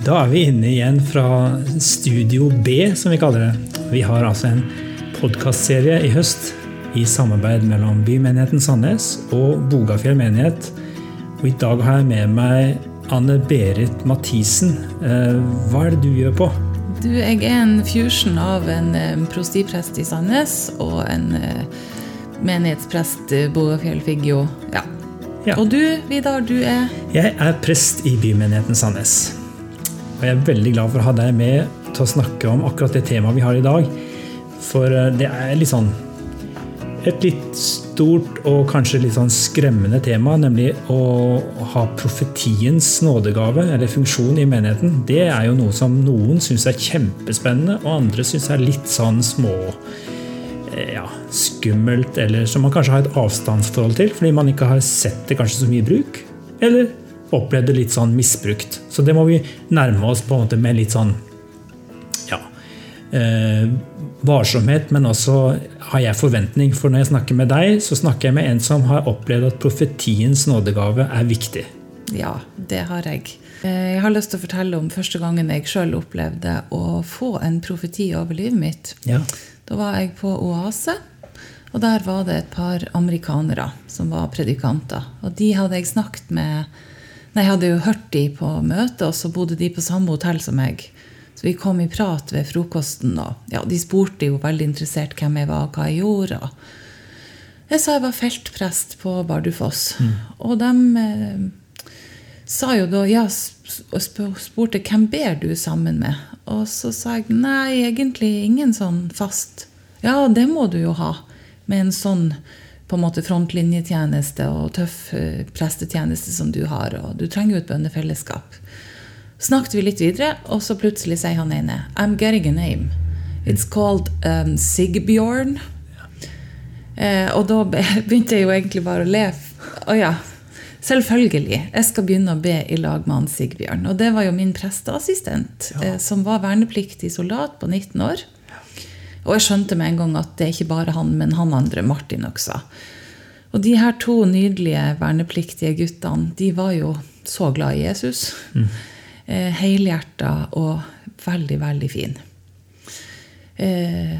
Da er vi inne igjen fra Studio B, som vi kaller det. Vi har altså en podkastserie i høst i samarbeid mellom Bymenigheten Sandnes og Bogafjell menighet. Og I dag har jeg med meg Anne Berit Mathisen. Eh, hva er det du gjør på? Du, jeg er en fusion av en um, prostiprest i Sandnes og en uh, menighetsprest Bogafjell Figgjo. Ja. Ja. Og du, Vidar, du er Jeg er prest i Bymenigheten Sandnes. Og jeg er veldig glad for å ha deg med til å snakke om akkurat det temaet vi har i dag. For eh, det er litt sånn et litt stort og kanskje litt sånn skremmende tema, nemlig å ha profetiens nådegave, eller funksjon, i menigheten. Det er jo noe som noen syns er kjempespennende, og andre syns er litt sånn små eh, ja, skummelt, eller som man kanskje har et avstandsforhold til, fordi man ikke har sett det kanskje så mye i bruk. Eller opplevd det litt sånn misbrukt. Så det må vi nærme oss på en måte med litt sånn ja, eh, varsomhet, men også har jeg forventning. For når jeg snakker med deg, så snakker jeg med en som har opplevd at profetiens nådegave er viktig. Ja, det har jeg. Eh, Jeg har lyst til å fortelle om første gangen jeg sjøl opplevde å få en profeti over livet mitt. Ja. Da var jeg på Oase, og der var det et par amerikanere som var predikanter. Og de hadde jeg snakket med Nei, jeg hadde jo hørt de på møte, og så bodde de på samme hotell som meg. Så vi kom i prat ved frokosten, og ja, de spurte jo veldig interessert hvem jeg var, og hva jeg gjorde. og Jeg sa jeg var feltprest på Bardufoss. Og de eh, sa jo da ja, og sp- spurte hvem ber du sammen med. Og så sa jeg nei, egentlig ingen sånn fast. Ja, det må du jo ha. Med en sånn på en måte frontlinjetjeneste og tøff eh, prestetjeneste som du har. Og du trenger jo et bønnefellesskap. Snakket vi litt videre, og så plutselig sier han ene I'm getting a name. It's called um, Sigbjørn. Eh, og da begynte jeg jo egentlig bare å le. Å ja, selvfølgelig. Jeg skal begynne å be i lag med han Sigbjørn. Og det var jo min presteassistent, eh, som var vernepliktig soldat på 19 år. Og jeg skjønte med en gang at det er ikke bare han, men han andre, Martin også. Og de her to nydelige vernepliktige guttene, de var jo så glad i Jesus. Eh, Helhjerta og veldig, veldig fin. Eh,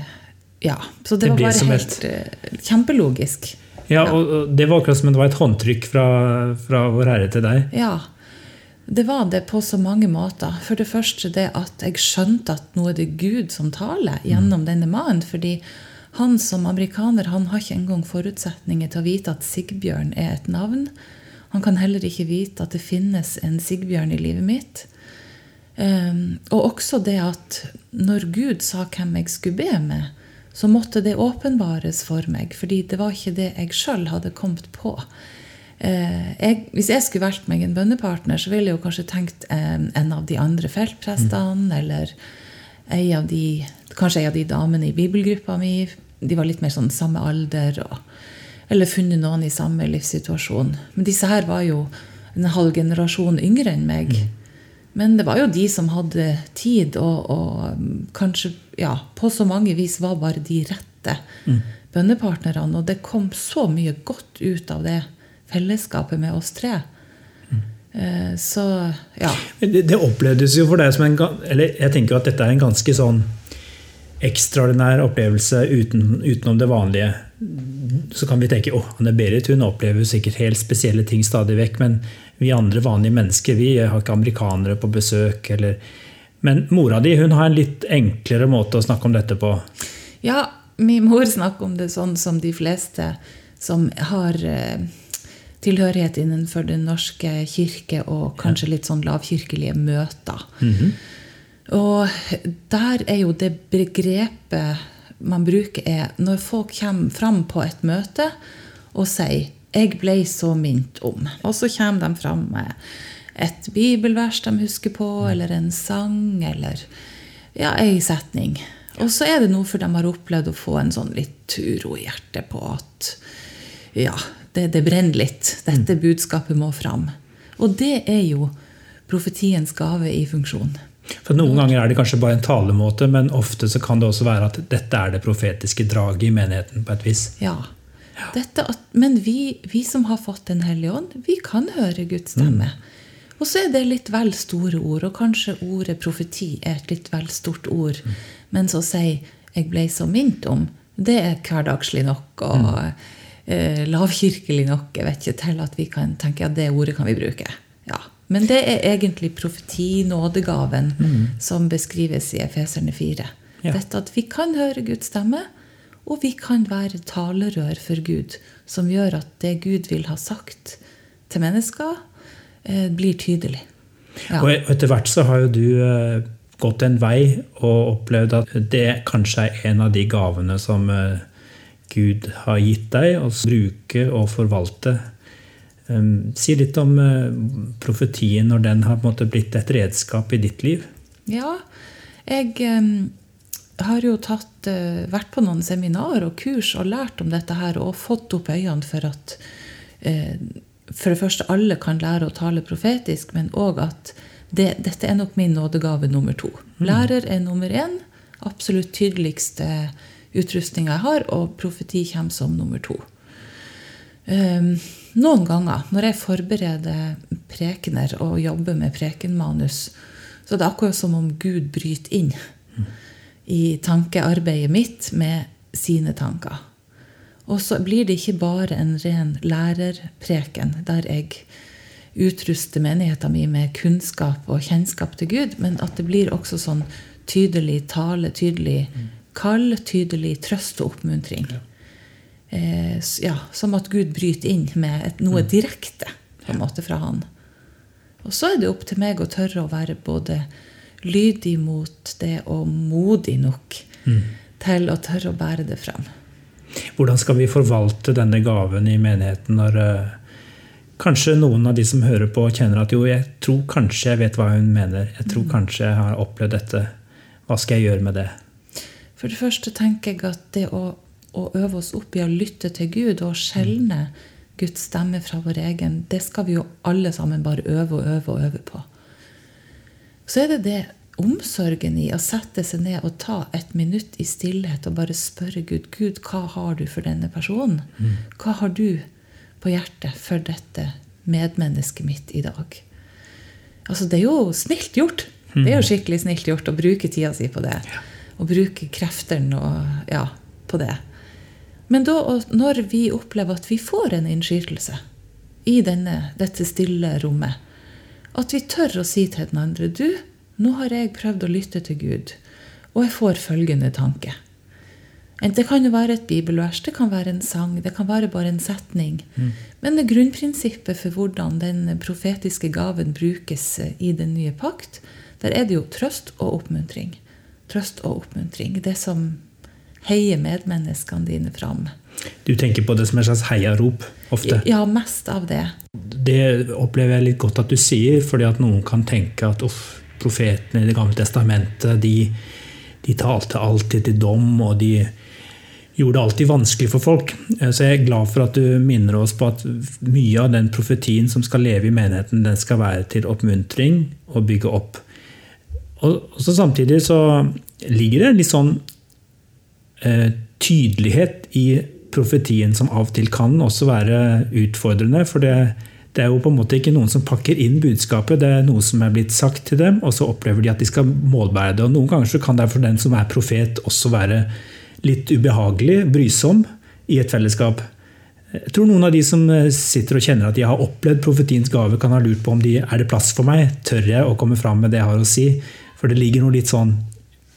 ja, så det, Det var bare helt et... kjempelogisk. Ja, og og det var akkurat som det var et håndtrykk fra, fra Vår Herre til deg. Ja, det var det på så mange måter. For det første det at jeg skjønte at nå er det Gud som taler gjennom denne mannen. Fordi han som amerikaner han har ikke engang forutsetninger til å vite at Sigbjørn er et navn. Han kan heller ikke vite at det finnes en Sigbjørn i livet mitt. Um, og også det at når Gud sa hvem jeg skulle be med, så måtte det åpenbares for meg, fordi det var ikke det jeg sjøl hadde kommet på. Eh, jeg, hvis jeg skulle valgt meg en bønnepartner, så ville jeg jo kanskje tenkt eh, en av de andre feltprestene, eller ei av de, kanskje ei av de damene i bibelgruppa mi. De var litt mer sånn samme alder. Og, eller funnet noen i samme livssituasjon. Men disse her var jo en halv generasjon yngre enn meg. Men det var jo de som hadde tid, og, og kanskje ja, på så mange vis var bare de rette bønnepartnerne. Og det kom så mye godt ut av det fellesskapet med oss tre. Eh, Så ja. Det, det opplevdes jo for deg som en Eller jeg tenker at dette er en ganske sånn ekstraordinær opplevelse uten, utenom det vanlige. Så kan vi tenke at Anne-Berit hun opplever sikkert helt spesielle ting stadig vekk. Men vi andre vanlige mennesker vi har ikke amerikanere på besøk. Eller, men mora di hun har en litt enklere måte å snakke om dette på. Ja, min mor snakker om det sånn som de fleste som har eh, tilhørighet innenfor Den norske kirke og kanskje litt sånn lavkirkelige møter. Og der er jo det begrepet man bruker, er når folk kommer fram på et møte og sier 'Jeg ble så minnet om'. Og så kommer de fram med et bibelvers de husker på, eller en sang, eller ja, ei setning. Og så er det noe for de har opplevd å få en sånn litt uro i hjertet på at ja, det, det brenner litt. Dette budskapet må fram. Og det er jo profetiens gave i funksjon. For Noen ganger er det kanskje bare en talemåte, men ofte så kan det også være at dette er det profetiske draget i menigheten. på et vis. Ja. Dette men vi, vi som har fått Den hellige ånd, vi kan høre Guds stemme. Og så er det litt vel store ord, og kanskje ordet profeti er et litt vel stort ord. Mm. Men så å si 'jeg ble så minnet om', det er hverdagslig nok og mm. Eh, lavkirkelig nok jeg vet ikke, til at vi kan tenke at det ordet kan vi bruke. Ja. Men det er egentlig profeti, nådegaven, mm. som beskrives i Efeserne 4. Ja. Dette at vi kan høre Guds stemme, og vi kan være talerør for Gud, som gjør at det Gud vil ha sagt til mennesker, eh, blir tydelig. Ja. Og etter hvert så har jo du eh, gått en vei og opplevd at det kanskje er en av de gavene som eh, Gud har gitt deg, å bruke og forvalte. Si litt om uh, profetien når den har blitt et redskap i ditt liv. Ja, jeg har jo tatt, uh, vært på noen seminar og kurs og lært om dette her og fått opp øynene for at uh, for det første alle kan lære å tale profetisk, men òg at det, dette er nok min nådegave nummer to. Mm. Lærer er nummer én. Absolutt tydeligste utrustninga jeg har, og profeti kommer som nummer to. Um, noen ganger når jeg forbereder prekener og jobber med prekenmanus, så det er akkurat som om Gud bryter inn i tankearbeidet mitt med sine tanker. Og så blir det ikke bare en ren lærerpreken der jeg utruster menigheten min med kunnskap og kjennskap til Gud, men at det blir også sånn tydelig tale, tydelig kall, tydelig trøst og oppmuntring. Ja. Eh, ja, som at Gud bryter inn med et, noe mm. direkte på en måte fra Han. Og så er det opp til meg å tørre å være både lydig mot det og modig nok mm. til å tørre å bære det frem. Hvordan skal vi forvalte denne gaven i menigheten når uh Kanskje noen av de som hører på, kjenner at jo, jeg tror kanskje jeg vet hva hun mener. Jeg tror mm. kanskje jeg har opplevd dette. Hva skal jeg gjøre med det? For det første tenker jeg at det å, å øve oss opp i å lytte til Gud og skjelne. Guds stemme fra vår egen, det skal vi jo alle sammen bare øve og øve og øve på. Så er det det omsorgen i å sette seg ned og ta et minutt i stillhet og bare spørre Gud Gud, hva har du for denne personen? Hva har du på hjertet for dette medmennesket mitt i dag. Altså, det er jo snilt gjort. Det er jo skikkelig snilt gjort å bruke tida si på det. Og bruke kreftene og, ja, på det. Men da, når vi opplever at vi får en innskytelse i denne, dette stille rommet, at vi tør å si til den andre Du, nå har jeg prøvd å lytte til Gud, og jeg får følgende tanke. Det kan jo være et bibelvers, det kan være en sang, det kan være bare en setning. Mm. Men det grunnprinsippet for hvordan den profetiske gaven brukes i den nye pakt, der er det jo trøst og oppmuntring. Trøst og oppmuntring. Det som heier medmenneskene dine fram. Du tenker på det som et slags heiarop ofte? Ja, mest av det. Det opplever jeg litt godt at du sier, fordi at noen kan tenke at uff, profetene i Det gamle testamentet de, de talte alltid til dom, og de gjorde det alltid vanskelig for folk. Eh, så jeg er glad for at du minner oss på at mye av den profetien som skal leve i menigheten, den skal være til oppmuntring og bygge opp. Og så Samtidig så ligger det litt sånn eh, tydelighet i profetien som av og til kan også være utfordrende. For det, det, er jo på en måte ikke noen som pakker inn budskapet, det er noe som er blitt sagt til dem, og så opplever de at de skal målbære det. Og Noen ganger så kan det for den som er profet, også være litt ubehagelig, brysom, i et fellesskap. Jeg tror noen av de som eh, sitter og kjenner at de har opplevd profetiens gave, kan ha lurt på om de er det plass for meg. Tør jeg å komme fram med det jeg har å si? For det ligger noe litt sånn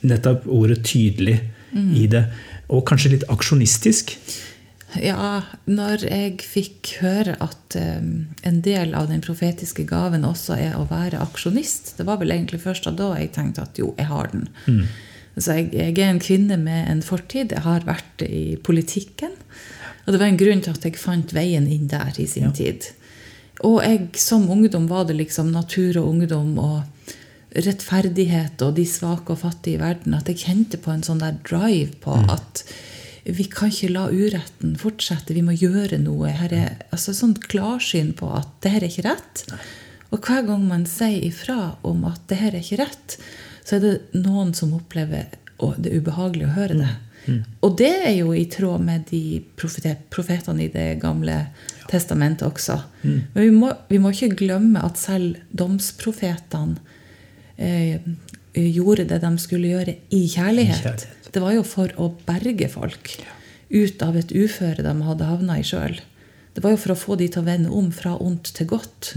nettopp ordet tydelig mm. i det. Og kanskje litt aksjonistisk. Ja, når jeg fikk høre at um, en del av den profetiske gaven også er å være aksjonist Det var vel egentlig først da jeg tenkte at jo, jeg har den. Mm. Så jeg, jeg, er en kvinne med en fortid. Jeg har vært i politikken. Og det var en grunn til at jeg fant veien inn der i sin ja. tid. Og jeg, som ungdom var det liksom natur og ungdom og rettferdighet og de svake og fattige i verden. At jeg kjente på en sånn der drive på mm. at vi kan ikke la uretten fortsette. Vi må gjøre noe. Her er altså sånn klarsyn på at det her er ikke rett. Og hver gang man sier ifra om at det her er ikke rett, så er det noen som opplever og det er ubehagelig å høre det. Og det er jo i tråd med de profet profetene i Det gamle testamentet også. Men vi må, vi må ikke glemme at selv domsprofetene gjorde det de skulle gjøre i kjærlighet. I kjærlighet. Det var jo for å berge folk ut av et uføre de hadde havna i sjøl. Det var jo for å få de til å vende om fra ondt til godt.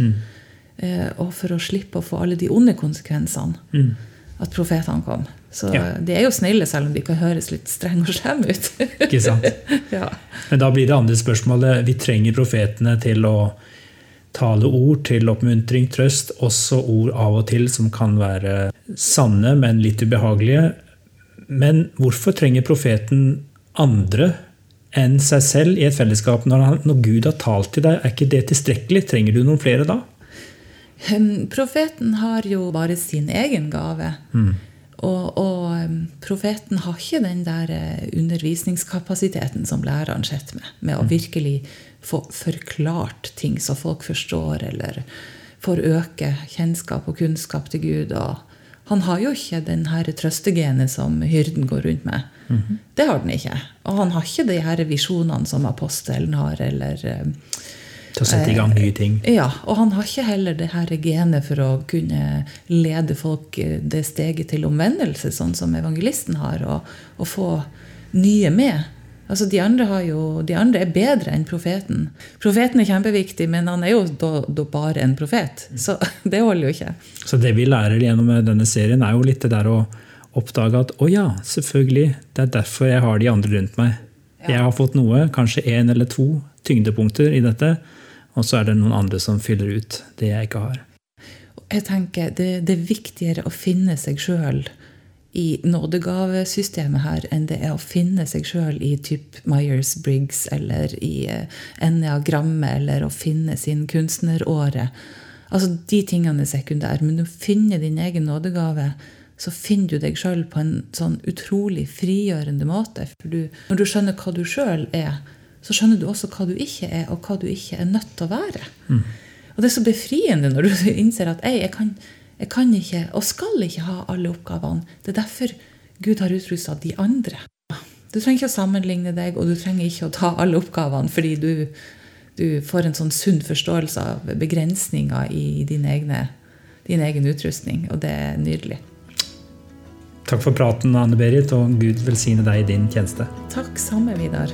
Eh, og for å slippe å få alle de onde konsekvensene. At profetene kom. Så Ja. de er jo snille, selv om de kan høres litt strenge og slemme ut. Ikke sant? ja. Men da blir det andre spørsmålet Vi trenger profetene til å tale ord til oppmuntring, trøst, også ord av og til som kan være sanne, men litt ubehagelige. Men hvorfor trenger profeten andre enn seg selv i et fellesskap? Når, han, når Gud har talt til deg, er ikke det tilstrekkelig? Trenger du noen flere da? Um, Profeten har jo bare sin egen gave. Og, og profeten har ikke den der eh, undervisningskapasiteten som læreren sitter med. Med å virkelig få forklart ting så folk forstår, eller får øke kjennskap og kunnskap til Gud. Og han har jo ikke den her trøstegenet som hyrden går rundt med. Det har den ikke. Og han har ikke de her visjonene som apostelen har, eller Til å sette i gang nye ting? ja, og han har ikke heller det her genet for å kunne lede folk eh, det steget til omvendelse, sånn som evangelisten har, og, og få nye med. Altså, de andre, har jo, de andre er bedre enn profeten. Profeten er kjempeviktig, men han er jo da, da bare en profet. Så det holder jo ikke. Så det vi lærer gjennom denne serien, er jo litt det der å oppdage at å ja, selvfølgelig, det er derfor jeg har de andre rundt meg. Jeg har fått noe, kanskje én eller to tyngdepunkter i dette, og så er det noen andre som fyller ut det jeg ikke har. Jeg tenker det, det er viktigere å finne seg sjøl i nådegavesystemet her enn det er å finne seg sjøl i typ Myers-Briggs eller i eh, enneagrammet eller å finne sin kunstneråre. Altså, De tingene er sekundære, men du finner din egen nådegave, så finner du deg sjøl på en sånn utrolig frigjørende måte. For du, når du skjønner hva du sjøl er, så skjønner du også hva du ikke er, og hva du ikke er nødt til å være. Og det er så befriende når du innser at «Ei, jeg, kan, jeg kan ikke og skal ikke ha alle oppgavene. Det er derfor Gud har utrusta de andre. Du trenger ikke å sammenligne deg, og du trenger ikke å ta alle oppgavene fordi du, du får en sånn sunn forståelse av begrensninger i din, egne, din egen utrustning. Og det er nydelig. Takk for praten, Anne Berit, og Gud velsigne deg i din tjeneste. Takk samme, Vidar.